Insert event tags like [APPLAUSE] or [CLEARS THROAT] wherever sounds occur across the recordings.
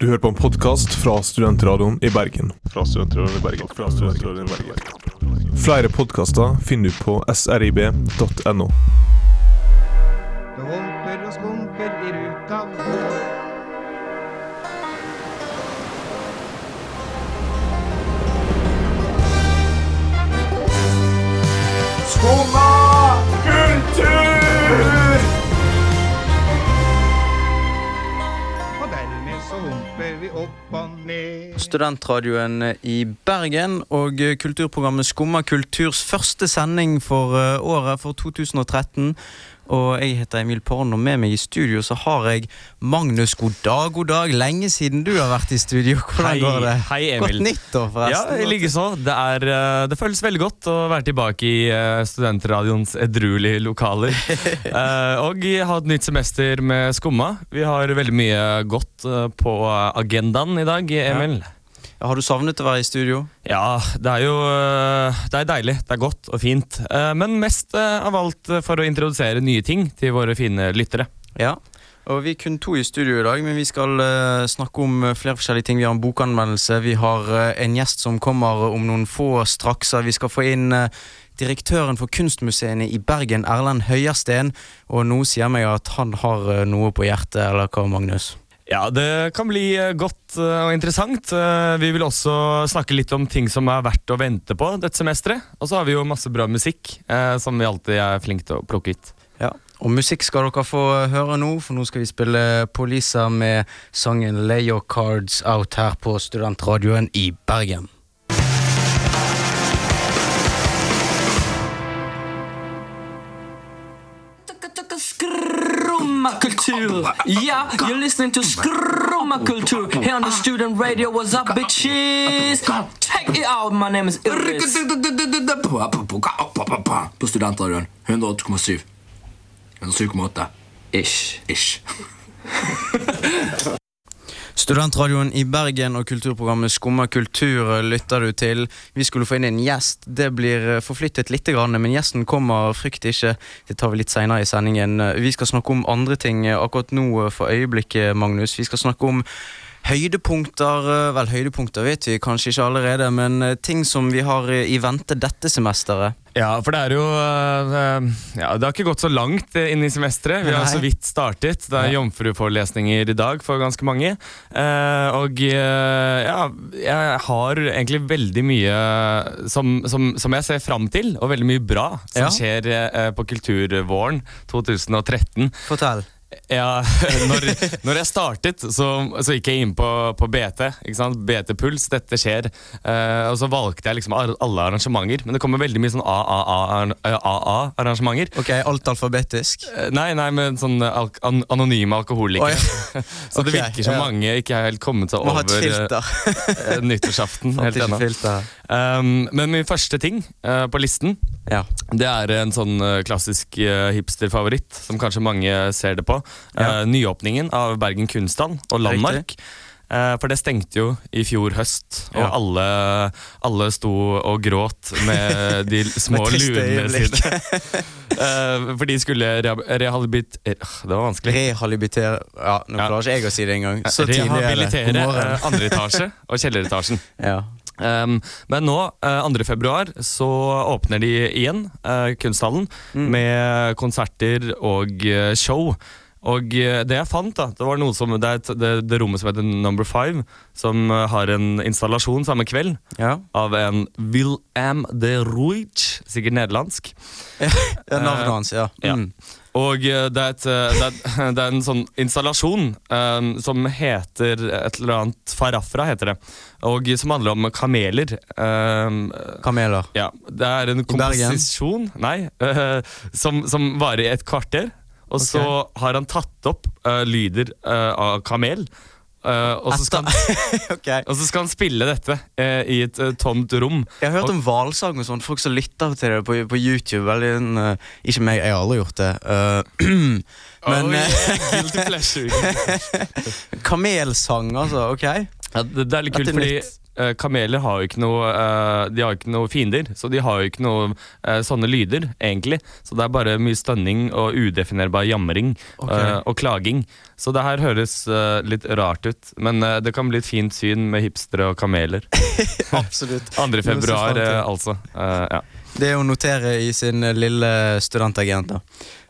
Du hører på en podkast fra Studentradioen i Bergen. Fra Studentradioen i Bergen. Fra Studentradioen i Bergen. Flere podkaster finner du på srib.no. Det humper og skumper i ruta. Skumma kultur! Vi opp og ned. Studentradioen i Bergen og kulturprogrammet Skumma kulturs første sending for eh, året, for 2013. Og jeg heter Emil Porn, og med meg i studio så har jeg Magnus. God dag, god dag. Lenge siden du har vært i studio. Hvordan Hei, går det? hei, Emil. Godt nyttår, Ja, forresten. i likeså. Det, er, eh, det føles veldig godt å være tilbake i eh, studentradioens edruelige lokaler. [LAUGHS] Eh, og ha et nytt semester med Skumma. Vi har veldig mye godt på agendaen i dag, Emil. Har du savnet å være i studio? Ja, det er jo eh, Det er deilig. Det er godt og fint. Eh, Men mest eh, av alt for å introdusere nye ting til våre fine lyttere. Ja. Og Vi er kun to i studio i dag, men vi skal snakke om flere forskjellige ting. Vi har en bokanmeldelse, vi har en gjest som kommer om noen få straks. Vi skal få inn direktøren for kunstmuseene i Bergen, Erlend Høiersten. Og noe sier meg at han har noe på hjertet, eller hva, Magnus? Ja, det kan bli eh, godt eh, og interessant. Eh, Vi vil også snakke litt om ting som er verdt å vente på dette semesteret. Og så har vi jo masse bra musikk, som vi alltid er flinke til å plukke ut. Ja. Og musikk skal dere få høre nå, for nå skal vi spille Polisa med sangen Lay Your Cards Out her på Studentradioen i Bergen. Yeah, you're listening to Skrummakultur here on the student radio. What's up, bitches? Check it out. My name is Iris. På Studentradioen. 108,7. 107,8. Ish. Ish. Studentradioen i Bergen og kulturprogrammet Skumma kultur lytter du til. Vi skulle få inn en gjest. Det blir eh, forflyttet litt, men gjesten kommer, frykt ikke. Det tar vi litt seinere i sendingen. Vi skal snakke om andre ting eh, akkurat nå eh, for øyeblikket, Magnus. Vi skal snakke om høydepunkter. eh, Vel, høydepunkter vet vi kanskje ikke allerede, men eh, ting som vi har eh, i vente dette semesteret. Ja, for det er jo ja, Det har ikke gått så langt inn i semesteret. Vi har Nei. så vidt startet. Det er jomfruforelesninger i dag for ganske mange. Og ja, jeg har egentlig veldig mye som, som, som jeg ser fram til, og veldig mye bra som Ja. skjer på Kulturvåren 2013. Fortell. Ja, [LAUGHS] når, når jeg startet, så, så gikk jeg inn på, på BT. BT Puls, dette skjer. Uh, og så valgte jeg liksom alle arrangementer. Men det kommer veldig mye sånn AAA-arrangementer. Ok, alt alfabetisk. Nei, nei, men sånn al an anonyme alkoholikere. Oi. [LAUGHS] så det virker som ja. mange ikke har helt kommet seg over eh, nyttårsaften [LAUGHS] helt ennå. Um, men min første ting på listen Ja. det er en sånn klassisk hipsterfavoritt, som kanskje mange ser det på. Ja. Eh, nyåpningen av Bergen kunsthall og Landmark. Eh, for det stengte jo i fjor høst, og Ja. alle, alle sto og gråt med [LAUGHS] de små Med øyeblikk. sine. [LAUGHS] Eh, for de skulle rehabilitere Det var vanskelig. Rehabilitere Ja, nå klarer ikke jeg å si det engang. Så er Rehabilitere eh, andre etasje og kjelleretasjen. [LAUGHS] Ja. Um, men nå, uh, 2. februar, så åpner de igjen uh, kunsthallen Mm. med konserter og uh, show. Og eh, det jeg fant, da, det var noe som Det er et, det, det rommet som heter Number Five, som eh, har en installasjon samme kveld ja. av en Wilhelm de Ruij, sikkert nederlandsk. [LAUGHS] Ja, navnet Eh, hans, ja. ja. Mm. Og eh, det er, et, eh, det, er, [LAUGHS] det er en sånn installasjon um, som heter et eller annet Farafra, heter det. Og som handler om kameler. Um, Kameler. ja, det er en komposisjon Nei, uh, [LAUGHS] som, som varer i et kvarter. Og så har han tatt opp uh, lyder uh, av kamel. Uh, og, så skal han, [LAUGHS] okay. og så skal han spille dette uh, i et uh, tomt rom. Jeg har hørt om hvalsang og sånn, folk som lytter til det på, på YouTube. Eh, ikke meg, jeg har aldri gjort det. [CLEARS THROAT] Men oh, yeah, [LAUGHS] kamelsang, altså. Ok. Ja, det, det er litt kult, fordi eh, kameler har jo ikke noe uh, De har ikke noe fiender, så de har jo ikke noe uh, sånne lyder, egentlig. Så det er bare mye stønning og udefinerbar jamring okay. og klaging. Så det her høres litt rart ut, men det kan bli et fint syn med hipstere og kameler. [LAUGHS] Absolutt. 2. Noe å se februar, altså. Ja. Det hun å notere i sin eh, lille studentagent.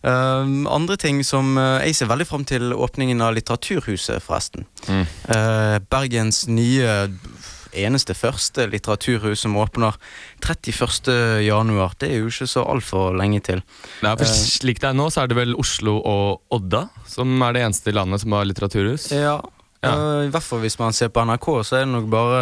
Um, andre ting som uh, Jeg ser veldig fram til åpningen av Litteraturhuset, forresten. Mm. Uh, Bergens nye eneste første litteraturhus som åpner 31. januar. Det er jo ikke så altfor lenge til. Nei, for slik det er nå, så er det vel Oslo og Odda som er det eneste i landet som har litteraturhus. Ja, Ja. Uh, I hvert fall hvis man ser på NRK, så er det nok bare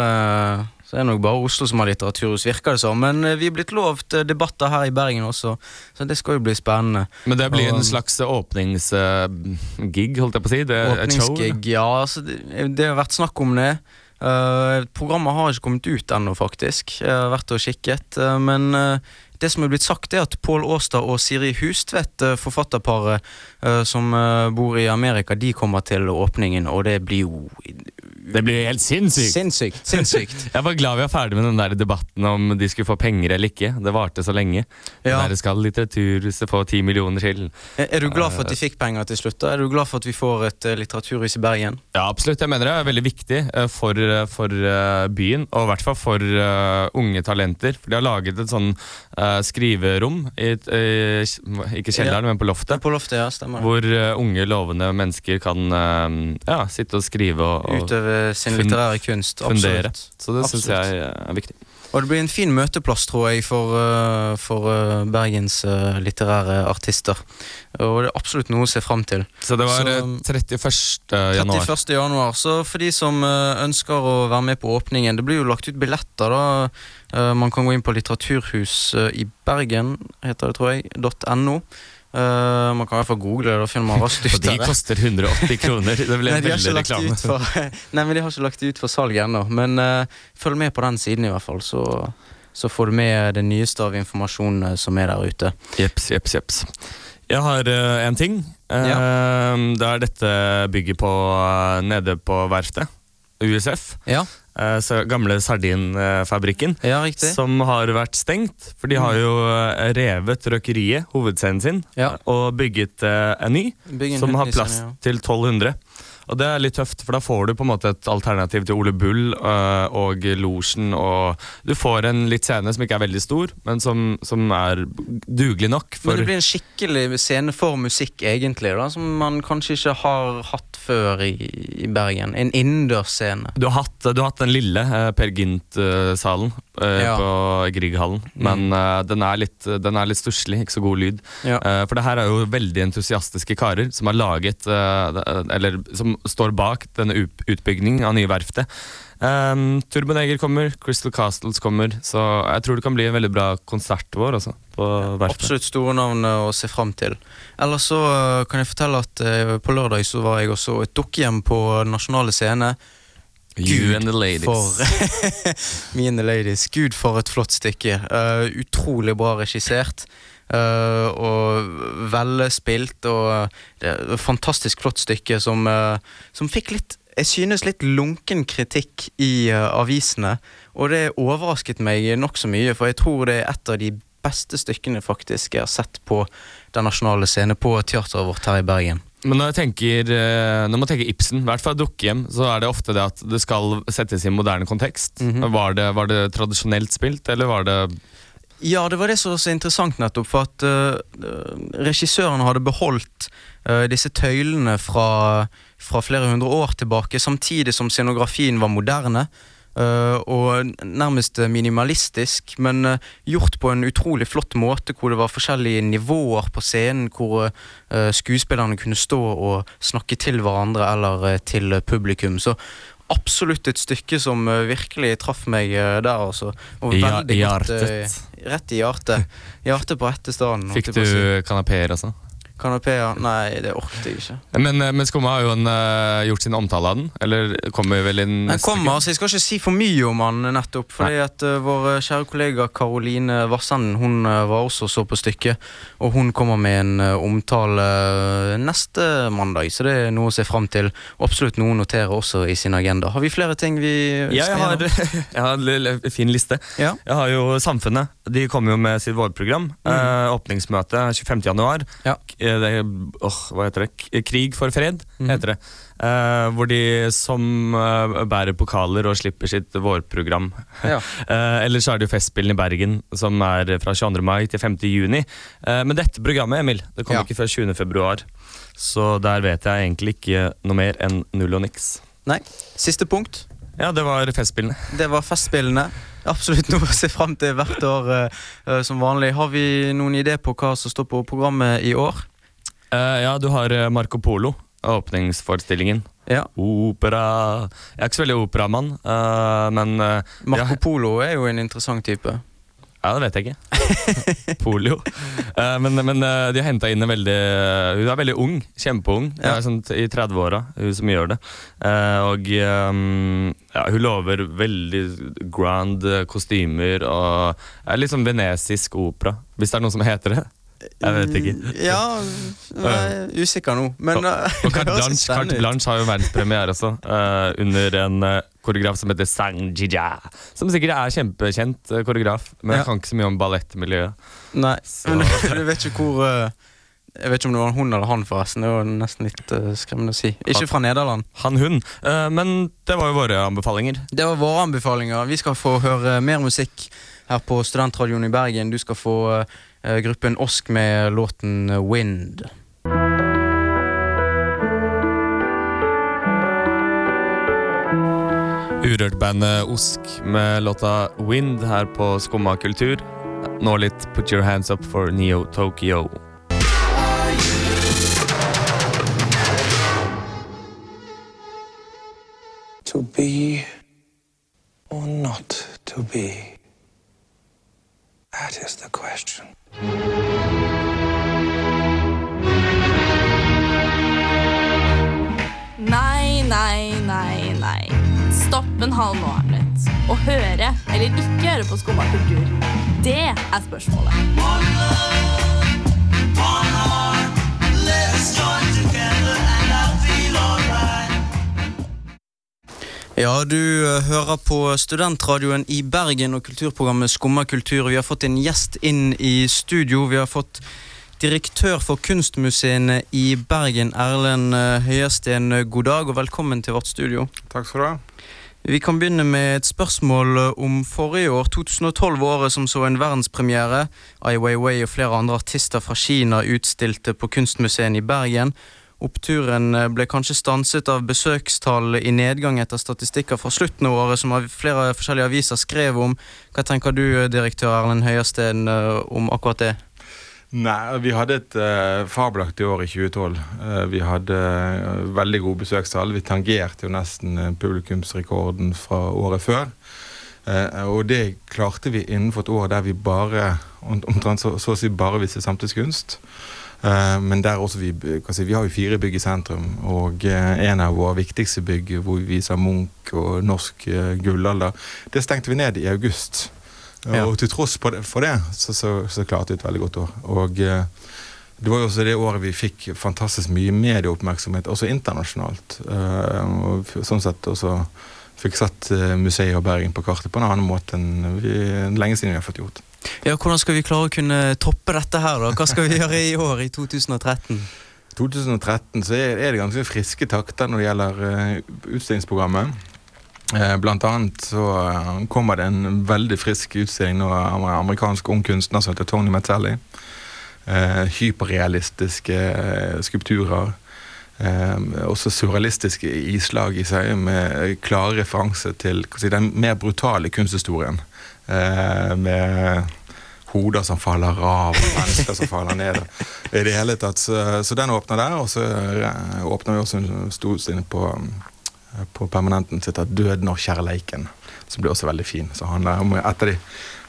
så er det nok bare Oslo som har litteraturhus, virker det som. Men eh, vi er blitt lovt eh, debatter her i Bergen også, så det skal jo bli spennende. Men det blir Og- en slags åpningsgig, holdt jeg på å si. Det er. Åpningsgig, ja. Altså, det, det har vært snakk om det. Uh, programmet har ikke kommet ut ennå, faktisk. Jeg har vært og kikket. Uh, men eh, det som er blitt sagt, er at Pål Aastad og Siri Hustvedt, eh, forfatterparet eh, som eh, bor i Amerika, de kommer til åpningen, og det blir jo Det blir helt sinnssykt! sinnssykt. Sinnssykt. [LAUGHS] Jeg var glad vi var ferdig med den der debatten om de skulle få penger eller ikke. Det varte så lenge. Ja. Der skal Litteraturhuset få ti millioner til. Er du glad for at de fikk penger til slutt? da? Er du glad for at vi får et litteraturhus i Bergen? Ja, absolutt. Jeg mener det er veldig viktig for, for byen, og i hvert fall for unge talenter. For de har laget et sånn eh, skriverom, i, eh, ikke kjelleren, men på loftet. På loftet, ja. Stemmer. Hvor eh, unge, lovende mennesker kan eh, ja, sitte og skrive og, og Utøve sin litterære kunst. fundere. Absolutt. Så det syns jeg er viktig. Og det blir en fin møteplass, tror jeg, for, uh, for uh, Bergens uh, litterære artister. Og det er absolutt noe å se fram til. Så det var Så- eh, 31. januar. 31. januar. Så for de som ønsker å være med på åpningen Det blir jo lagt ut billetter, da. Man kan gå inn på Litteraturhus i Bergen, heter det, tror jeg. .no. Uh, man kan i hvert fall google det, og finne man raskt ut Og de koster 180 kroner. Det ble [LAUGHS] Nei, veldig det reklame. for, [LAUGHS] nei, men de har ikke lagt det ut for salg ennå. Men uh, følg med på den siden, i hvert fall. Så, så får du med det nyeste av informasjonen eh, som er der ute. Jeps, jeps, jeps. Jeg har uh, en ting. Ja. Det er dette bygget på, nede på verftet. USF. Ja, så gamle sardinfabrikken. ja. Som har vært stengt, for de har jo eh, revet røkeriet, hovedscenen sin, Ja. og bygget eh, en ny, Bygg en som har plass scene, til 1200. Og det er litt tøft, for da får du på en måte et alternativ til Ole Bull øh, og Losjen. Og du får en litt scene som ikke er veldig stor, men som, som er dugelig nok. Men det blir en skikkelig scene for musikk, egentlig, da, som man kanskje ikke har hatt før i, i Bergen. En innendørsscene. du har, hatt, du har hatt den lille eh, Per Gynt-salen eh, Ja. på Grieghallen, men eh, den er litt, den er litt stusslig, ikke så god lyd. Ja. Eh, for det her er jo veldig entusiastiske karer som har laget Eller som står bak denne utbyggingen av nye verftet. Um, Turboneger kommer, Crystal Castles kommer, så jeg tror det kan bli en veldig bra konsert vår også, på verftet. Absolutt store navn å se fram til. Ellers så eh, kan jeg fortelle at uh, på lørdag så var jeg også et dukkehjem på Nasjonale Scene. You and the ladies. For [LAUGHS] Me and the ladies. Gud, for et flott stykke. Uh, utrolig bra regissert. Eh, og velspilt, og det er et fantastisk flott stykke som, uh, som fikk litt jeg synes litt lunken kritikk i eh, avisene, og det overrasket meg nokså mye, for jeg tror det er et av de beste stykkene faktisk jeg har sett på Den nasjonale scene på teateret vårt her i Bergen. Men når, jeg tenker, eh, når man tenker Ibsen, i hvert fall dukkehjem, så er det ofte det at det skal settes i moderne kontekst. Mhm. var, det, var det tradisjonelt spilt, eller var det Ja, det var det som var så interessant, nettopp. For at uh, regissøren hadde beholdt uh, disse tøylene fra, fra flere hundre år tilbake, samtidig som scenografien var moderne. Uh, og nærmest minimalistisk, men gjort på en utrolig flott måte, hvor det var forskjellige nivåer på scenen, hvor skuespillerne kunne stå og snakke til hverandre eller til publikum. Så absolutt et stykke som virkelig traff meg der, altså. Og I veldig i godt, hjertet? Rett i hjertet. Hjertet på rette stedet. Fikk du kanapeer, altså? Kanapeer? Nei, det orket jeg ikke. Men, eh, men Skumma har jo en, eh, gjort sin omtale av den. Eller kommer vel inn Den kommer, så Jeg skal ikke si for mye om han nettopp. Fordi at uh, Vår kjære kollega Karoline Vassenden Hun var også så på stykket. Og hun kommer med en uh, omtale neste mandag, så det er noe å se fram til. Absolutt noe å notere også i sin agenda. Har vi flere ting vi Ja, jeg har, [LAUGHS] jeg har en fin liste. Ja. Jeg har jo Samfunnet. De kommer jo med sitt vårprogram. Eh, åpningsmøte 25. januar. Ja. Eh, Det, oh, hva heter det? Krig for fred, Mhm. heter det. Uh, hvor de som uh, bærer pokaler og slipper sitt vårprogram. Ja. [LAUGHS] uh, ellers så er det jo Festspillene i Bergen, som er fra 22. mai til 5. juni. Men dette programmet, Emil, det kommer Ja. ikke før 20. februar. Så der vet jeg egentlig ikke noe mer enn null og niks. Nei. Siste punkt. Ja, det var Festspillene. Det var Festspillene. Absolutt noe å se fram til hvert år som vanlig. Har vi noen idé på hva som står på programmet i år? Eh, ja, du har eh, Marco Polo, åpningsforestillingen. Ja. Opera Jeg er ikke så veldig operamann, uh, men uh, Marco Ja. Polo er jo en interessant type. Ja, det vet jeg ikke. [LAUGHS] Polio. Eh, men men de har henta inn en veldig Hun er veldig ung. Kjempeung. Ja. er sånn i 30-åra, hun som gjør det. Eh, og um, ja, hun lover veldig grand kostymer og er litt sånn venesisk opera, hvis det er noe som heter det. Jeg vet ikke. Ja, jeg er usikker nå. Men eh, Og Carte [LAUGHS] Blanche, Carte. Blanche har jo verdenspremiere også, uh, under en uh, koreograf som heter Sang Jija. Som sikkert er kjempekjent uh, koreograf, men Ja. jeg kan ikke så mye om ballettmiljøet. Nei, Så- men du vet ikke hvor Jeg vet ikke om det var hun eller han, forresten. Det var nesten litt uh, skremmende å si. Ikke fra Nederland. Han, hun. Uh, men det var jo våre anbefalinger. Det var våre anbefalinger. Vi skal få høre mer musikk her på Studentradioen i Bergen. Du skal få eh, gruppen Osk med låten Wind. Urørt-bandet Osk med låta Wind her på Skumma kultur. Nå litt Put Your Hands Up for Neo Tokyo. To be or not to be? That is the question. Nei, nei, nei, nei. Stopp en halv nå, Arnett. Å høre eller ikke høre på Skumma kultur, det er spørsmålet. Ja, du eh, hører på Studentradioen i Bergen og kulturprogrammet Skumma kultur. Vi har fått en gjest inn i studio. Vi har fått direktør for kunstmuseene i Bergen, Erlend eh, God dag og velkommen til vårt studio. Takk skal du ha. Vi kan begynne med et spørsmål eh, om forrige år, 2012-året som så en verdenspremiere. Ai Weiwei og flere andre artister fra Kina utstilte på Kunstmuseet i Bergen. Oppturen eh, ble kanskje stanset av besøkstall i nedgang etter statistikker fra slutten av året, som flere forskjellige aviser skrev om. Hva tenker du, eh, direktør Erlend Høiersten, eh, om akkurat det? Nei, vi hadde et uh, fabelaktig år i 2012. Uh, vi hadde uh, veldig gode besøkstall. Vi tangerte jo nesten publikumsrekorden fra året før. Og det klarte vi innenfor et år der vi bare omtrent så, så å si bare viste samtidskunst. Eh, men der også vi, si, vi har jo fire bygg i sentrum, og eh, en av våre viktigste bygg hvor vi viser Munch og norsk eh, gullalder, det stengte vi ned i august. Ja. Og til tross for det, så, så, så klarte vi et veldig godt år. Og det var jo også det året vi fikk fantastisk mye medieoppmerksomhet, også internasjonalt. Og sånn sett også fikk satt museet og Bergen på kartet på en annen måte enn vi, lenge siden vi har fått gjort. Ja, Hvordan skal vi klare å kunne toppe dette her, da? Hva skal vi gjøre i år, i 2013? 2013 så er det ganske friske takter når det gjelder eh, utstillingsprogrammet. Eh, Blant annet så eh, kommer det en veldig frisk utstilling nå av en amerikansk ung kunstner som heter Tony Metzelli. Eh, hyperrealistiske skulpturer. Også surrealistiske islag i seg, med klare referanse til den mer brutale kunsthistorien. Eh, med hoder som faller av, og mennesker som faller ned. I det hele tatt, så, så den åpner der, og så eh, åpner vi også en stor på, eh, på permanenten sitt av 'Døden og kjærleiken', som blir også veldig fin. Så handler om et av de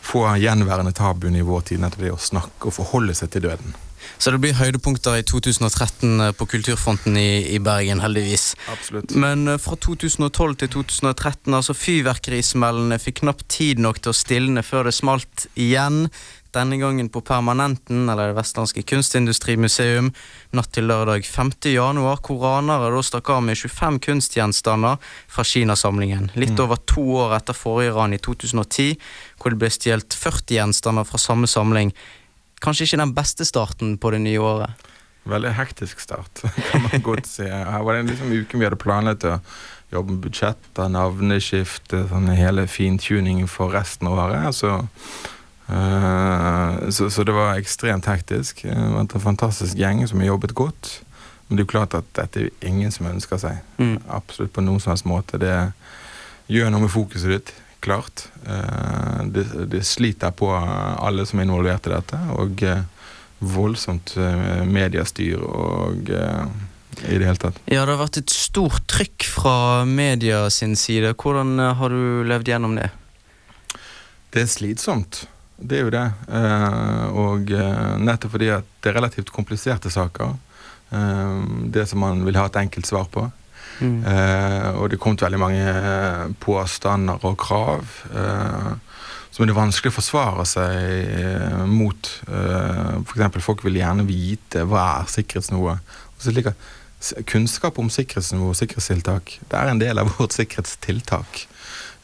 få gjenværende tabuene i vår tid, nettopp det å snakke og forholde seg til døden. Så det blir høydepunkter i 2013 på kulturfronten i, i Bergen, heldigvis. Absolutt. Men eh, fra 2012 til 2013, altså fyrverkerismellene fikk knapt tid nok til å stilne før det smalt igjen. Denne gangen på Permanenten, eller Det vestlandske kunstindustrimuseum, natt til lørdag 5. januar, hvor ranere da stakk av med 25 kunstgjenstander fra Kinasamlingen. Litt Mm. over to år etter forrige ran i 2010, hvor det ble stjålet 40 gjenstander fra samme samling. Kanskje ikke den beste starten på det nye året. Veldig hektisk start, [LAUGHS] kan man godt si. Her var det en liksom uke vi hadde planlagt å jobbe med budsjetter, navneskifte, sånn hele fintuningen for resten av året. Så, eh, så, så det var ekstremt hektisk. Det var en fantastisk gjeng som har jobbet godt. Men det er jo klart at dette er ingen som ønsker seg. Mm. Absolutt på noen som helst måte. Det gjør noe med fokuset ditt, klart. Eh, det, det sliter på alle som er involvert i dette. Og eh, voldsomt eh, mediestyr og i det hele tatt. Ja, det har vært et stort trykk fra media sin side. Hvordan har du levd gjennom det? Det er slitsomt. Det er jo det. Og nettopp fordi at det er relativt kompliserte saker. Det som man vil ha et enkelt svar på. Mm. Eh, og det kom til veldig mange eh, påstander og krav eh, som det er vanskelig å forsvare seg eh, mot. Eh, eksempel, folk vil gjerne vite hva er sikkerhetsnivået. Og så slik Kunnskap om sikkerhetsnivå og sikkerhetstiltak det er en del av [LAUGHS] vårt sikkerhetstiltak.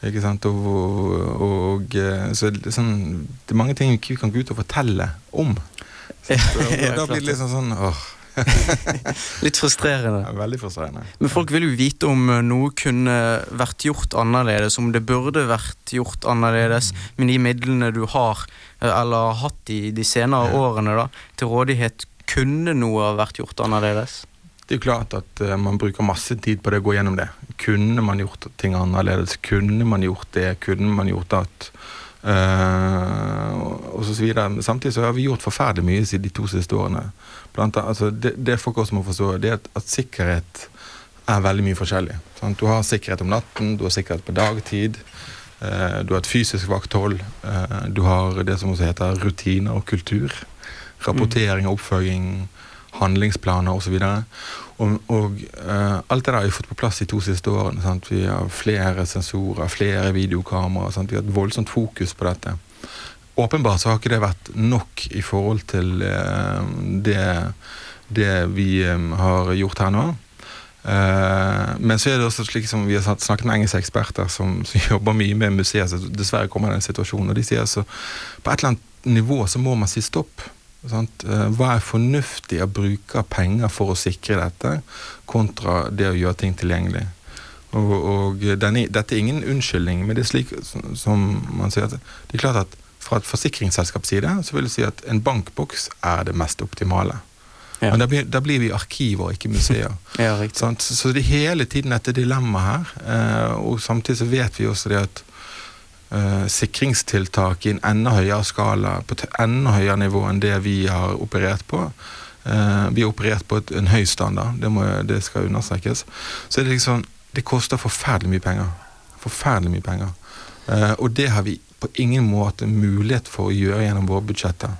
Ikke sant? Og, og, og så det, er sånn, det er mange ting vi ikke kan gå ut og fortelle om. [LAUGHS] Så, og, og da blir det liksom sånn åh, [LAUGHS] Litt frustrerende. er veldig frustrerende. Men folk vil jo vite om eh, noe kunne vært gjort annerledes, om det burde vært gjort annerledes med de midlene du har, eh, eller har hatt i de senere Ja. årene da, til rådighet. Kunne noe ha vært gjort annerledes? Det er jo klart at eh, man bruker masse tid på det å gå gjennom det. Kunne man gjort ting annerledes? Kunne man gjort det? Kunne man gjort at Uh, og så videre. Samtidig så har vi gjort forferdelig mye siden de to siste årene. Blant annet, altså det, det folk også må forstå, det er at, at sikkerhet er veldig mye forskjellig. Sant? Du har sikkerhet om natten, du har sikkerhet på dagtid. eh, du har et fysisk vakthold. eh, du har det som også heter rutiner og kultur. Rapportering og oppfølging handlingsplaner osv. Og, og eh, alt det der har vi fått på plass de to siste årene. Sant? Vi har flere sensorer, flere videokameraer. Vi har et voldsomt fokus på dette. Åpenbart så har ikke det vært nok i forhold til eh, det, det vi eh, har gjort her nå. Eh, men så er det også slik som vi har snakket med engelske eksperter som, som [LAUGHS] jobber mye med museer, så dessverre kommer den situasjonen. Og de sier altså på et eller annet nivå så må man si stopp. Sant? Hva er fornuftig å bruke penger for å sikre dette, kontra det å gjøre ting tilgjengelig? Og, og denne, dette er ingen unnskyldning, men det er slik som man sier at det er klart at fra et forsikringsselskaps side så vil jeg si at en bankboks er det mest optimale. Ja. Men da blir, da blir vi arkiver, ikke museer. [LAUGHS] Ja, riktig. Så så det er hele tiden dette dilemma her. Eh, og samtidig så vet vi også det at eh, sikringstiltak i en enda høyere skala, på et enda høyere nivå enn det vi har operert på. Eh, vi har operert på et, en høy standard, det, må, det skal understrekes. Så det liksom Det koster forferdelig mye penger. Forferdelig mye penger. Eh, og det har vi på ingen måte mulighet for å gjøre gjennom våre budsjetter.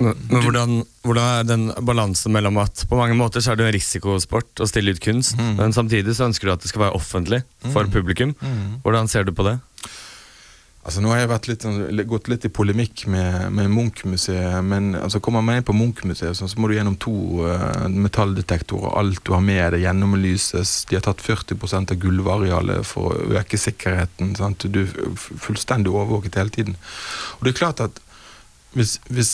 Men, men hvordan, hvordan er den balansen mellom at på mange måter så er det en risikosport å stille ut kunst, Mm. men samtidig så ønsker du at det skal være offentlig for Mm. publikum. Mm. Hvordan ser du på det? Altså Nå har jeg litt, sånn- gått litt i polemikk med, med Munch-museet, men altså kommer man inn på Munch-museet, sånn, så må du gjennom to uh, metalldetektorer. Alt du har med deg, gjennomlyses. De har tatt 40% av gulvarealet for å øke sikkerheten. Sant? Du er fullstendig overvåket hele tiden. Og det er klart at hvis, hvis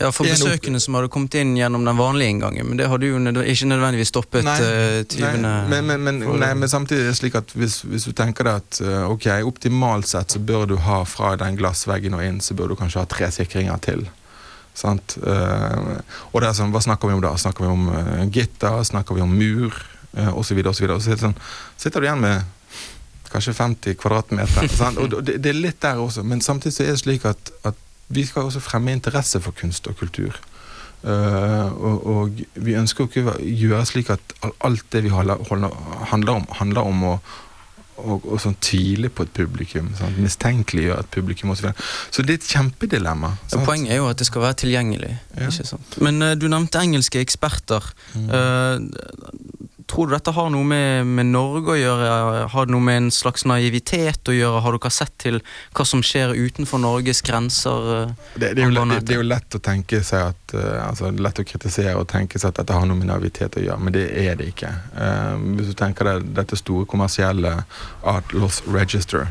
Ja, For En besøkende som hadde kommet inn gjennom den vanlige inngangen, men det hadde jo nød ikke nødvendigvis stoppet Nei, eh, tyvene. Nei, men, men, men, nei, men samtidig er det slik at hvis, hvis du tenker deg at eh, ok, optimalt sett så bør du ha fra den glassveggen og inn, så bør du kanskje ha tre sikringer til. Sant? Uh, og det er sånn, hva snakker vi om da? Snakker vi om uh, gitter? Snakker vi om mur? Uh, og så videre, og så videre. Og så sånn, sitter du igjen med kanskje 50 kvadratmeter. [LAUGHS] sant? Og det, det er litt der også, men samtidig så er det slik at, at vi skal også fremme interesse for kunst og kultur. Uh, og, og vi ønsker ikke å gjøre slik at alt det vi holder, holder, handler om, handler om å, og, og sånn tvile på et publikum. Sant? Mistenkeliggjøre et publikum osv. Så, så det er et kjempedilemma. Sant? Poenget er jo at det skal være tilgjengelig. Ja. Men uh, du nevnte engelske eksperter. Mm. Eh, tror du dette har noe med, med Norge å gjøre? Har det noe med en slags naivitet å gjøre? Har dere sett til hva som skjer utenfor Norges grenser? eh, Det, det, er jo, det, det er jo lett å tenke seg at eh, altså, Lett å kritisere og tenke seg at dette har noe med naivitet å gjøre, men det er det ikke. Uh, hvis du tenker deg dette store kommersielle Art Loss Register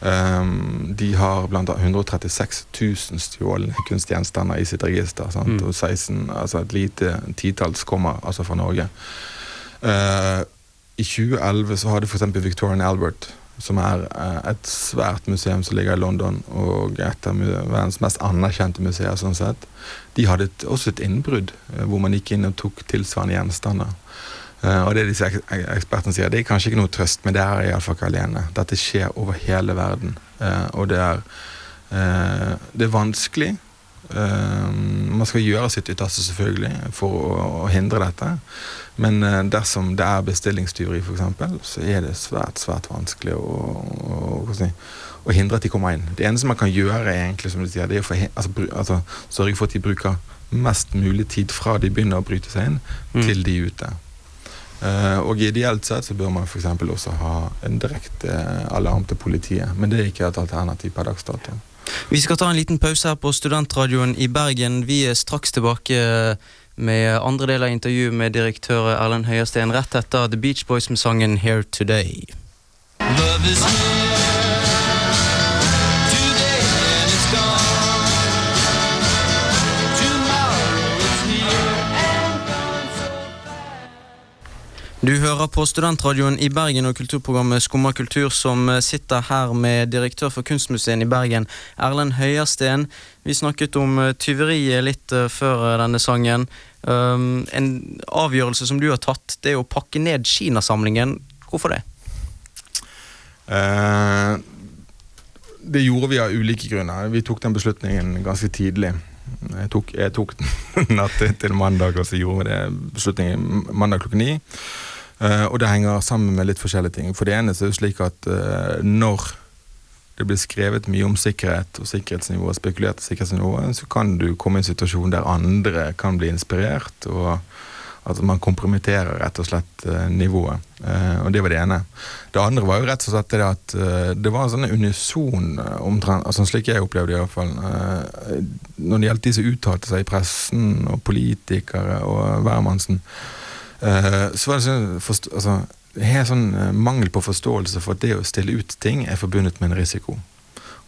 Um, De har blant annet 136 000 stjålne kunstgjenstander i sitt register. Sant? Mm. Og 16, altså et lite titalls kommer altså fra Norge. Eh, I 2011 så hadde f.eks. Victorian Albert, som er eh, et svært museum som ligger i London, og et av verdens mest anerkjente museer, sånn sett, de hadde et, også et innbrudd eh, hvor man gikk inn og tok tilsvarende gjenstander. Uh, og det disse ek ek- ekspertene sier, det er kanskje ikke noe trøst, men det er iallfall ikke alene. Dette skjer over hele verden, Uh, og det er, uh, det er vanskelig. Eh, man skal gjøre sitt ytterste selvfølgelig for å, hindre dette. Men eh, dersom det er bestillingstyveri, f.eks., så er det svært svært vanskelig å, å, å, å hindre at de kommer inn. Det eneste man kan gjøre, er egentlig, som du sier, det er å altså, altså, sørge for at de bruker mest mulig tid fra de begynner å bryte seg inn, Mm. til de er ute. Uh, og ideelt sett så bør man f.eks. også ha en direkte eh, alarm til politiet. Men det er ikke et alternativ per dags dato. Vi skal ta en liten pause her på Studentradioen i Bergen. Vi er straks tilbake med andre del av intervjuet med direktør Erlend Høiersten rett etter The Beach Boys med sangen Here Today. Love is Du hører på Studentradioen i Bergen og kulturprogrammet Skumma kultur, som eh, sitter her med direktør for Kunstmuseet i Bergen, Erlend Høiersten. Vi snakket om eh, tyveriet litt eh, før denne sangen. En avgjørelse som du har tatt, det er å pakke ned Kinasamlingen. Hvorfor det? Eh, det gjorde vi av ulike grunner. Vi tok den beslutningen ganske tidlig. Jeg tok, jeg tok [LAUGHS] natt til- mandag, og så gjorde vi det beslutningen mandag klokken ni. Eh, og det henger sammen med litt forskjellige ting. For det ene så er det slik at eh, når det blir skrevet mye om sikkerhet og sikkerhetsnivå, spekulert sikkerhetsnivået, så kan du komme i en situasjon der andre kan bli inspirert, og at man kompromitterer rett og slett eh, nivået. Eh, og det var det ene. Det andre var jo rett og slett det at eh, det var en sånn unison omtrent, altså slik jeg opplevde det i hvert fall, eh, når det gjaldt de som uttalte seg i pressen, og politikere og hvermannsen, så var det sånn, altså, helt sånn mangel på forståelse for at det å stille ut ting er forbundet med en risiko.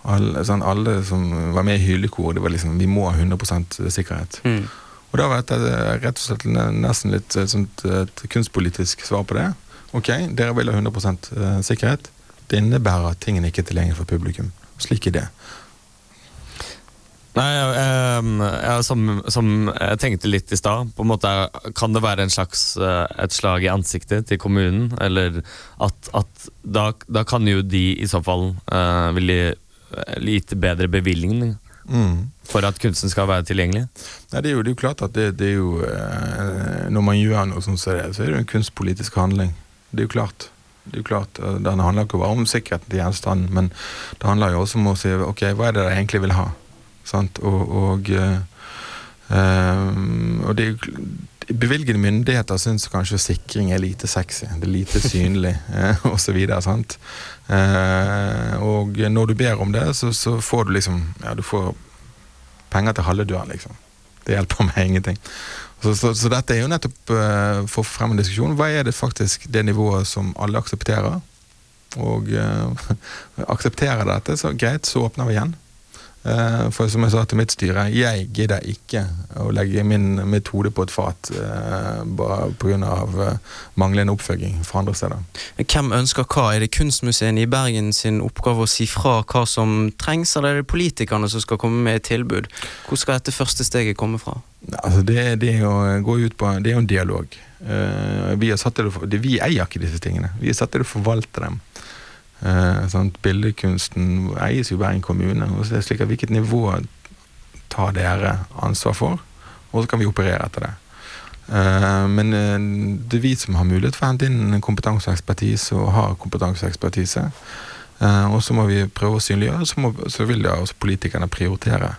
Alle, sånn, alle som var med i hylekoret, det var liksom vi må ha 100 sikkerhet. Mm. Og da var dette rett og slett nesten litt et, sånt, et kunstpolitisk svar på det. Ok, dere vil ha 100 sikkerhet. Det innebærer at tingene ikke er tilgjengelig for publikum. Slik er det. Nei, jeg, jeg, som, som jeg tenkte litt i stad, på en måte kan det være slags eh, et slag i ansiktet til kommunen? Eller at, at da, da kan jo de i så fall uh, ville gitt bedre bevilgning Mm. for at kunsten skal være tilgjengelig? Nei, det, er jo, det er jo klart at det, det er jo eh, Når man gjør noe sånt så er det jo en kunstpolitisk handling. Det er jo klart. Det er jo klart, eh, Den handler ikke bare om sikkerheten til gjenstanden, men det handler jo også om å si ok, hva er det de egentlig vil ha? Sant? Og, og, eh, og det er jo bevilgende myndigheter syns kanskje sikring er lite sexy. Det er lite synlig, [LAUGHS] osv. Eh, og når du ber om det, så, så får du liksom Ja, du får penger til halve døren, liksom. Det hjelper meg ingenting. Så, så, så dette er jo nettopp uh, for frem en diskusjon. Hva er det faktisk det nivået som alle aksepterer? Og uh, [LAUGHS] aksepterer dette, så greit, så åpner vi igjen. Eh, for som jeg sa til mitt styre, jeg gidder ikke å legge min metode på et fat bare pga. Uh, manglende oppfølging fra andre steder. Hvem ønsker hva? Er det Kunstmuseet i Bergen sin oppgave å si fra hva som trengs, eller er det politikerne som skal komme med et tilbud? Hvor skal dette første steget komme fra? Altså det, det jo, går ut på, det er jo en dialog. Eh, vi, har satt til å, vi eier ikke disse tingene. Vi er satt til å forvalte dem. Eh? Billedkunsten eies jo Bergen kommune. og så er det slik at Hvilket nivå tar dere ansvar for? Og så kan vi operere etter det. Eh, men eh, det er vi som har mulighet for å hente inn kompetanse og ekspertise, og har kompetanse og ekspertise. Eh, og så må vi prøve å synliggjøre, så, må, så vil da også politikerne prioritere.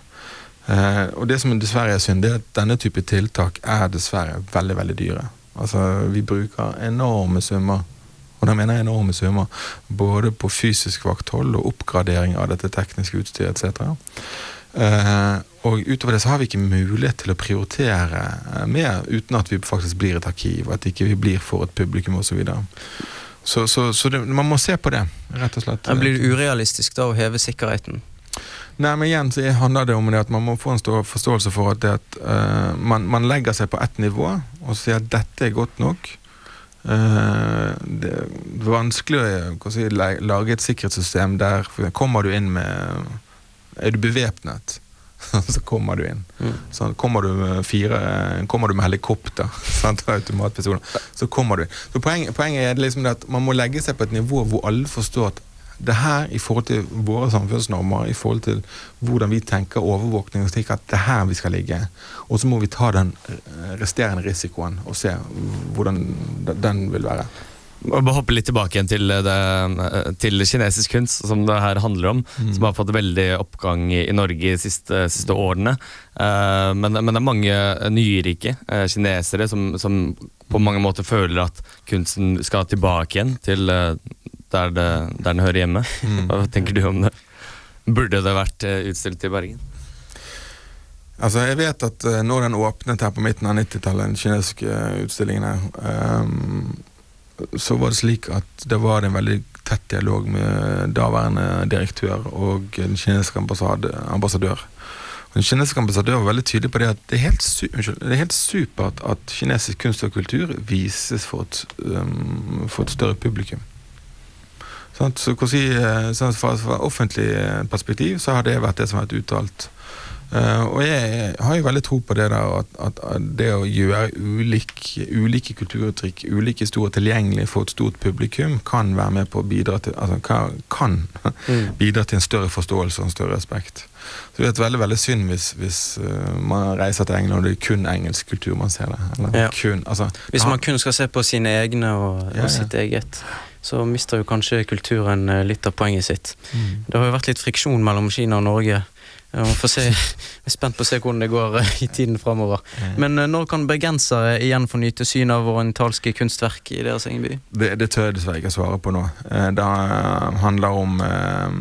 Eh, og det som dessverre er synd, det er at denne type tiltak er dessverre veldig, veldig dyre. Altså, vi bruker enorme summer, og da mener jeg enorme summer, både på fysisk vakthold og oppgradering av dette tekniske utstyret etc. Eh, og utover det så har vi ikke mulighet til å prioritere eh, mer uten at vi faktisk blir et arkiv, at ikke vi blir for et publikum osv. Så, så, så, så det, man må se på det, rett og slett. Blir det urealistisk da å heve sikkerheten. Nei, men igjen så handler det om det at man må få en stor forståelse for at, det at uh, man, man legger seg på ett nivå og sier at dette er godt nok. Eh, det er vanskelig å si, lage et sikkerhetssystem der kommer du inn med Er du bevæpnet, [LAUGHS] så kommer du inn. Sånn, kommer, du med fire, kommer du med helikopter [LAUGHS] sant, automatpistoler, så kommer du inn. Så poenget, poenget er liksom at man må legge seg på et nivå hvor alle forstår at det her i forhold til våre samfunnsnormer, i forhold til hvordan vi tenker overvåkning, slik at det er her vi skal ligge. Og så må vi ta den eh, resterende risikoen og se hvordan den vil være. Bare hoppe litt tilbake igjen til, det, til kinesisk kunst, som det her handler om. Som har fått veldig oppgang i, Norge de siste, siste årene. Eh, men, men det er mange nyrike eh, kinesere som, som på mange måter føler at kunsten skal tilbake igjen til eh, der, det, der den hører hjemme. Hva tenker du om det? Burde det vært eh, utstilt i Bergen? Altså, jeg vet at eh, når den åpnet her på midten av 90-tallet, den kinesiske eh, utstillingen her, um, så var det slik at det var en veldig tett dialog med daværende direktør og den kinesiske ambassadør. Den kinesiske ambassadør var veldig tydelig på det at det er helt, det er helt supert at kinesisk kunst og kultur vises for et, um, for et større publikum. Sånn, så sånn, fra, fra offentlig eh, perspektiv så har det vært det som har vært uttalt. Uh, og jeg har jo veldig tro på det der at, at, det å gjøre ulike, ulike kulturuttrykk, ulike historier tilgjengelig for et stort publikum, kan være med på å bidra til altså, kan, kan [LAUGHS] bidra til en større forståelse og en større respekt. Så det er veldig veldig synd hvis, hvis man reiser til England og det er kun engelsk kultur man ser det. Ja. kun, altså, Hvis man kun skal se på sine egne og, ja. og sitt eget, så mister jo kanskje kulturen eh, litt av poenget sitt. Mm. Det har jo vært litt friksjon mellom Kina og Norge. Vi får se, [LAUGHS] jeg er spent på å se hvordan det går eh, i tiden framover. Men eh, når kan bergensere igjen få nyte syn av orientalske kunstverk i deres egen by? Det, det tør jeg dessverre ikke svare på nå. Eh, Det eh, handler om eh,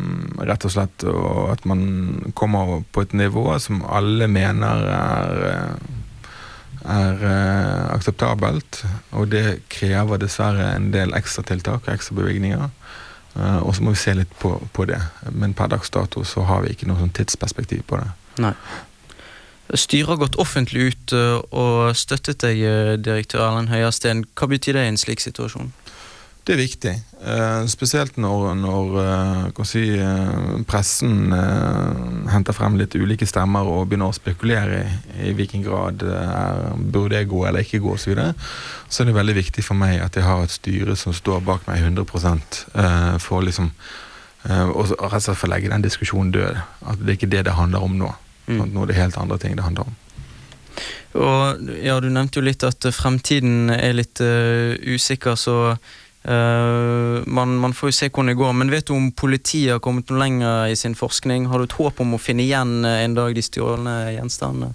rett og slett at man kommer på et nivå som alle mener er, eh, er eh, akseptabelt. Og det krever dessverre en del ekstratiltak og ekstra bevilgninger. Eh, Og så må vi se litt på, på det. Men per dags dato så har vi ikke noe sånn tidsperspektiv på det. Nei. Styret har gått offentlig ut eh, og støttet deg, eh, direktør Erlend Høiersten. Hva betyr det i en slik situasjon? Det er viktig, eh, spesielt når, når eh, si, eh, pressen henter frem litt ulike stemmer og begynner å spekulere i, i hvilken grad burde jeg gå eller ikke gå osv. Så, videre. så er det veldig viktig for meg at jeg har et styre som står bak meg 100 eh, for liksom eh, og rett og slett for å legge den diskusjonen død. At det er ikke det det handler om nå. Mm. At nå er det helt andre ting det handler om. Og ja, Du nevnte jo litt at fremtiden er litt usikker, så man, man får jo se hvordan det går. Men vet du om politiet har kommet noe lenger i sin forskning? Har du et håp om å finne igjen eh, en dag de stjålne gjenstandene?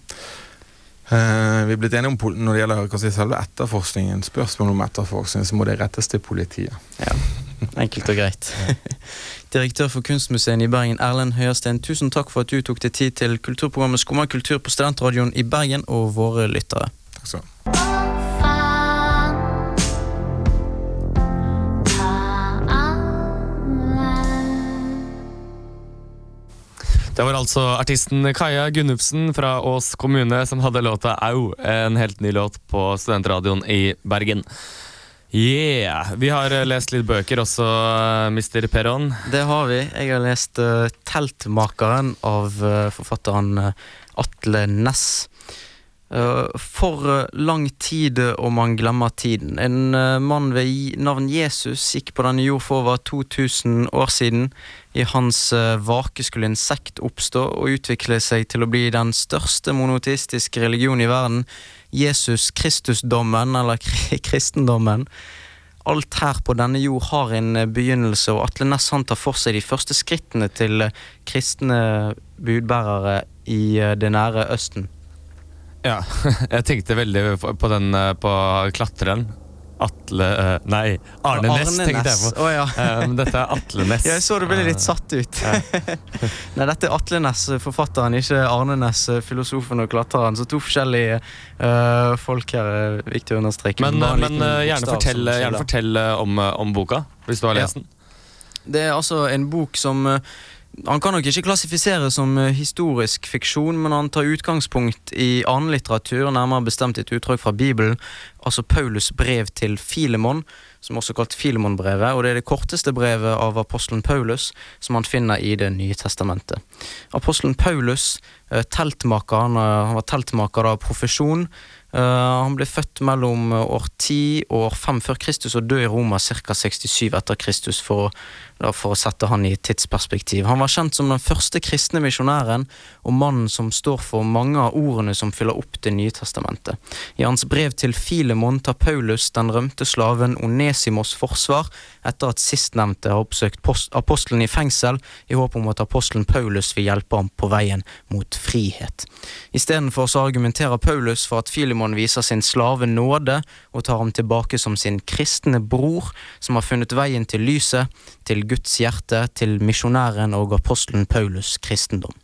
Uh, vi er blitt enige om Når det gjelder si, selve etterforskningen, spørsmålet om etterforskning, så må det rettes til politiet. Enkelt og greit. [LAUGHS] Direktør for Kunstmuseet i Bergen, Erlend Høiersten, tusen takk for at du tok deg tid til kulturprogrammet Skumma kultur på Studentradioen i Bergen og våre lyttere. Takk skal du ha. Det var altså artisten Kaja Gunnufsen fra Ås kommune som hadde låta Au, en helt ny låt på studentradioen i Bergen. Yeah! Vi har eh, lest litt bøker også, eh, Mr. Perron. Det har vi. Jeg har lest uh, 'Teltmakeren' av uh, forfatteren Atle Næss. Eh, for eh, lang tid og man glemmer tiden. En eh, mann ved navn Jesus gikk på denne jord for over 2000 år siden. I hans eh, vake skulle en sekt oppstå og utvikle seg til å bli den største monoteistiske religion i verden. Jesus Kristusdommen, eller [LAUGHS] kristendommen. Alt her på denne jord har en eh, begynnelse, og Atle Næss tar for seg de første skrittene til eh, kristne budbærere i eh, det nære Østen. Ja, [LAUGHS] jeg tenkte veldig på den eh, på klatreren. Atle eh, Nei, Arne Næss tenkte jeg på. Oh, ja. Eh, dette er Atle Næss. Jeg så du ble litt satt ut. [LAUGHS] Nei, dette er Atle Næss, forfatteren, ikke Arne Næss, filosofen og klatreren. Så to forskjellige uh, folk her, er viktig å understreke. Men, men gjerne fortell, gjerne fortell om, om boka, hvis du har Ja. lest den. Det er altså en bok som Han kan nok ikke klassifiseres som eh, historisk fiksjon, men han tar utgangspunkt i annen litteratur, nærmere bestemt et uttrykk fra Bibelen, altså Paulus brev til Filemon, som også er kalt Filemonbrevet, og det er det korteste brevet av apostelen Paulus som han finner i Det nye testamentet. Apostelen Paulus, eh, teltmaker, han, eh, var teltmaker av profesjon, han ble født mellom år 10 og år 5 før Kristus og døde i Roma ca. 67 etter Kristus, for, å- da, for å sette han i tidsperspektiv. Han var kjent som den første kristne misjonæren og mannen som står for mange av ordene som fyller opp Det nye testamentet. I hans brev til Filemon tar Paulus den rømte slaven Onesimos forsvar etter at sistnevnte har oppsøkt post- apostelen i fengsel i håp om at apostelen Paulus vil hjelpe ham på veien mot frihet. Istedenfor så argumenterer Paulus for at Filemon viser sin slave nåde og tar ham tilbake som sin kristne bror, som har funnet veien til lyset, til Guds hjerte, til misjonæren og apostelen Paulus' kristendom.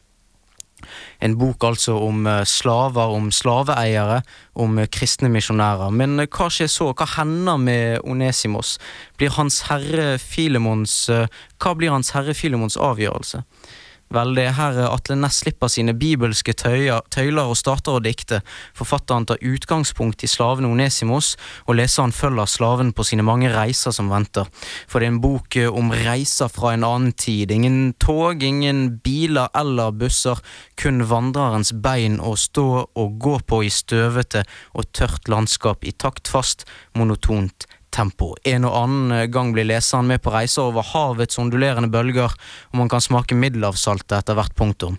En bok altså om eh, slaver, om slaveeiere, om eh, kristne misjonærer. Men eh, hva skjer så? Hva hender med Onesimos? Blir hans herre Filemons Hva blir hans herre Filemons avgjørelse? Vel, det er her eh, Atle Næss slipper sine bibelske tøyer, tøyler og starter å dikte. Forfatteren tar utgangspunkt i slaven Onesimos, og leseren følger slaven på sine mange reiser som venter. For det er en bok eh, om reiser fra en annen tid. Ingen tog, ingen biler eller busser, kun vandrerens bein å stå og gå på i støvete og tørt landskap i taktfast, monotont tempo. En og annen eh, gang blir leseren med på reiser over havets ondulerende bølger, og man kan smake middelhavssaltet etter hvert punktum.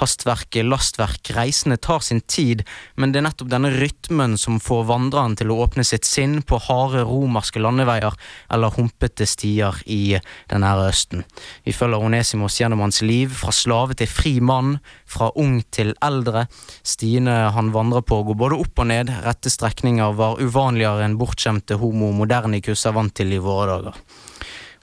Hastverk, lastverk, reisende tar sin tid, men det er nettopp denne rytmen som får vandreren til å åpne sitt sinn på harde romerske landeveier eller humpete stier i den nære Østen. Vi følger Onesimos gjennom hans liv, fra slave til fri mann, fra ung til eldre. Stiene han vandrer på går både opp og ned, rette strekninger var uvanligere enn bortskjemte homo modernicus er vant til i våre dager.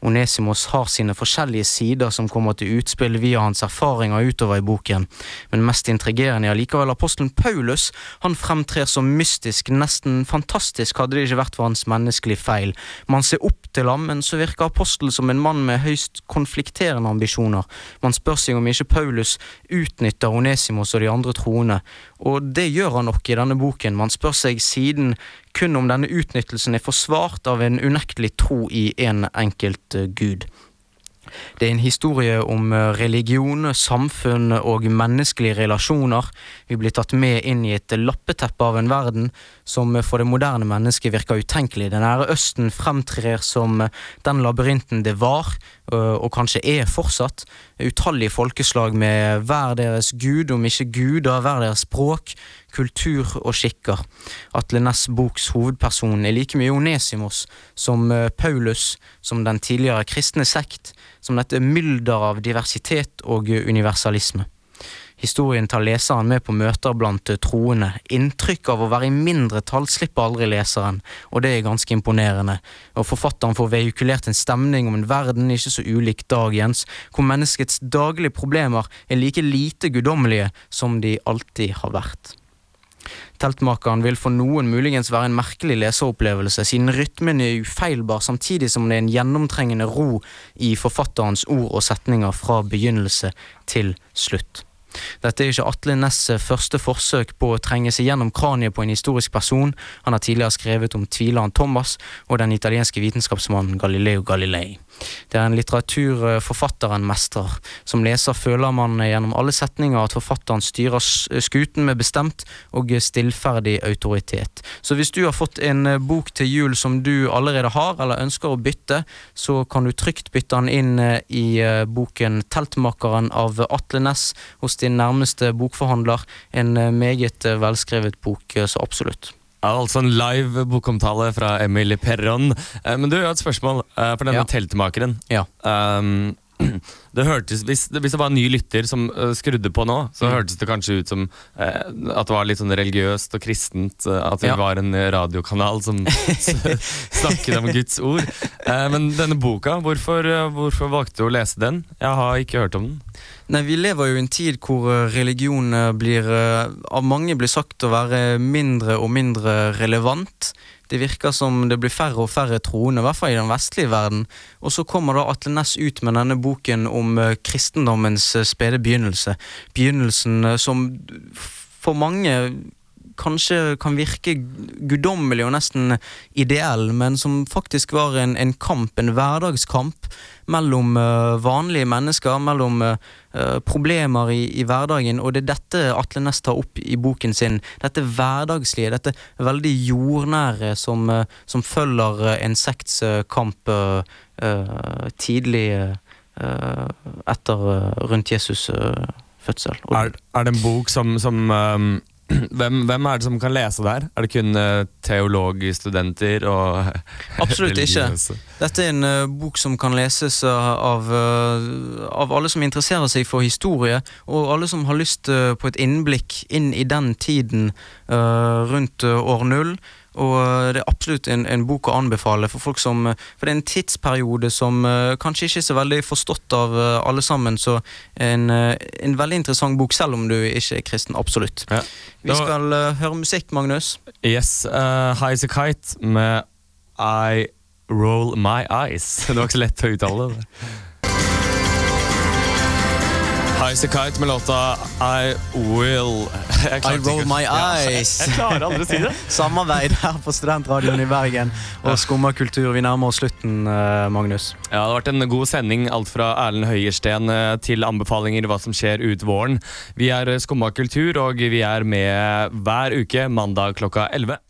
Onesimos har sine forskjellige sider som kommer til utspill via hans erfaringer utover i boken, men mest intrigerende er likevel apostelen Paulus. Han fremtrer som mystisk, nesten fantastisk hadde det ikke vært for hans menneskelige feil. Man ser opp til ham, men så virker apostelen som en mann med høyst konflikterende ambisjoner. Man spør seg om ikke Paulus utnytter Onesimos og de andre troende, og det gjør han nok i denne boken. Man spør seg siden kun om denne utnyttelsen er forsvart av en unektelig tro i en enkelt eh, gud. Det er en historie om eh, religion, samfunn og menneskelige relasjoner. Vi blir tatt med inn i et lappeteppe av en verden som for det moderne mennesket virker utenkelig. Den nære Østen fremtrer som den labyrinten det var, og kanskje er fortsatt. Utallige folkeslag med hver deres gud, om ikke guder, hver deres språk, kultur og skikker. Atle Næss boks hovedperson er like mye Onesimos som øh, Paulus, som den tidligere kristne sekt, som dette mylder av diversitet og øh, universalisme. Historien tar leseren med på møter blant eh, troende. Inntrykk av å være i mindretall slipper aldri leseren, og det er ganske imponerende. Og forfatteren får veikulert en stemning om en verden ikke så ulik dagens, hvor menneskets daglige problemer er like lite guddommelige som de alltid har vært. Teltmakeren vil for noen muligens være en merkelig leseropplevelse, siden rytmen er ufeilbar samtidig som det er en gjennomtrengende ro i forfatterens ord og setninger fra begynnelse til slutt. Dette er ikke Atle Næss første forsøk på å trenge seg gjennom kraniet på en historisk person. Han har tidligere skrevet om tvileren Thomas og den italienske vitenskapsmannen Galileo Galilei. Det er en litteratur forfatteren mestrer. Som leser føler man gjennom alle setninger at forfatteren styrer skuten med bestemt og stillferdig autoritet. Så hvis du har fått en eh, bok til jul som du allerede har, eller ønsker å bytte, så kan du trygt bytte den inn eh, i eh, boken 'Teltmakeren' av Atle Næss hos din nærmeste bokforhandler. En meget velskrevet bok, så absolutt. Altså en live bokomtale fra Emil Perron. Eh, men du, jeg har et spørsmål eh, for denne Ja. teltmakeren. Ja. Um, det hørtes, hvis, det- hvis det var en ny lytter som uh, skrudde på nå, så Mm. hørtes det kanskje ut som uh, at det var litt sånn religiøst og kristent. Uh, at vi Ja. var en radiokanal som [LAUGHS] snakket om Guds ord. Men denne boka, hvorfor, hvorfor valgte du å lese den? Jeg har ikke hørt om den. Nei, Vi lever jo i en tid hvor religion blir av mange blir sagt å være mindre og mindre relevant. Det virker som det blir færre og færre troende, i hvert fall i den vestlige verden. Og så kommer da Atle Næss ut med denne boken om eh, kristendommens eh, spede begynnelse. Begynnelsen eh, som for mange kanskje kan virke guddommelig og nesten ideell, men som faktisk var en, en kamp, en hverdagskamp, mellom eh, vanlige mennesker, mellom eh, problemer i, i hverdagen, og det er dette Atle Næss tar opp i boken sin. Dette hverdagslige, dette veldig jordnære som, eh, som følger en sekts kamp uh, tidlig eh, etter uh, rundt Jesus fødsel. Er, er det en bok som, som um, [CLEARS THROAT] hvem, hvem er det som kan lese der? Er det kun uh, teologstudenter og [LAUGHS] Absolutt ikke. Dette er en uh, bok som kan leses eh, av, uh, av alle som interesserer seg for historie, og alle som har lyst eh, på et innblikk inn i den tiden eh, rundt eh, år null. Og eh, det er absolutt en, en bok å anbefale for folk som eh, For det er en tidsperiode som eh, kanskje ikke er så veldig forstått av alle sammen, så en, en veldig interessant bok, selv om du ikke er kristen. Absolutt. Ja. Vi skal eh, høre musikk, Magnus. Yes, uh, High as a Kite med I Roll My Eyes. Det var ikke så lett å uttale det. High as Kite med låta I Will I roll my eyes. jeg, jeg klarer aldri å si det. [LAUGHS] Samarbeid her på Studentradioen i Bergen og Skumma kultur. Vi nærmer oss slutten, eh, Magnus. Ja, Det har vært en god sending, alt fra Erlend Høyersten eh, til anbefalinger hva som skjer ut våren. Vi er eh, Skumma kultur, og vi er med hver uke mandag klokka 11.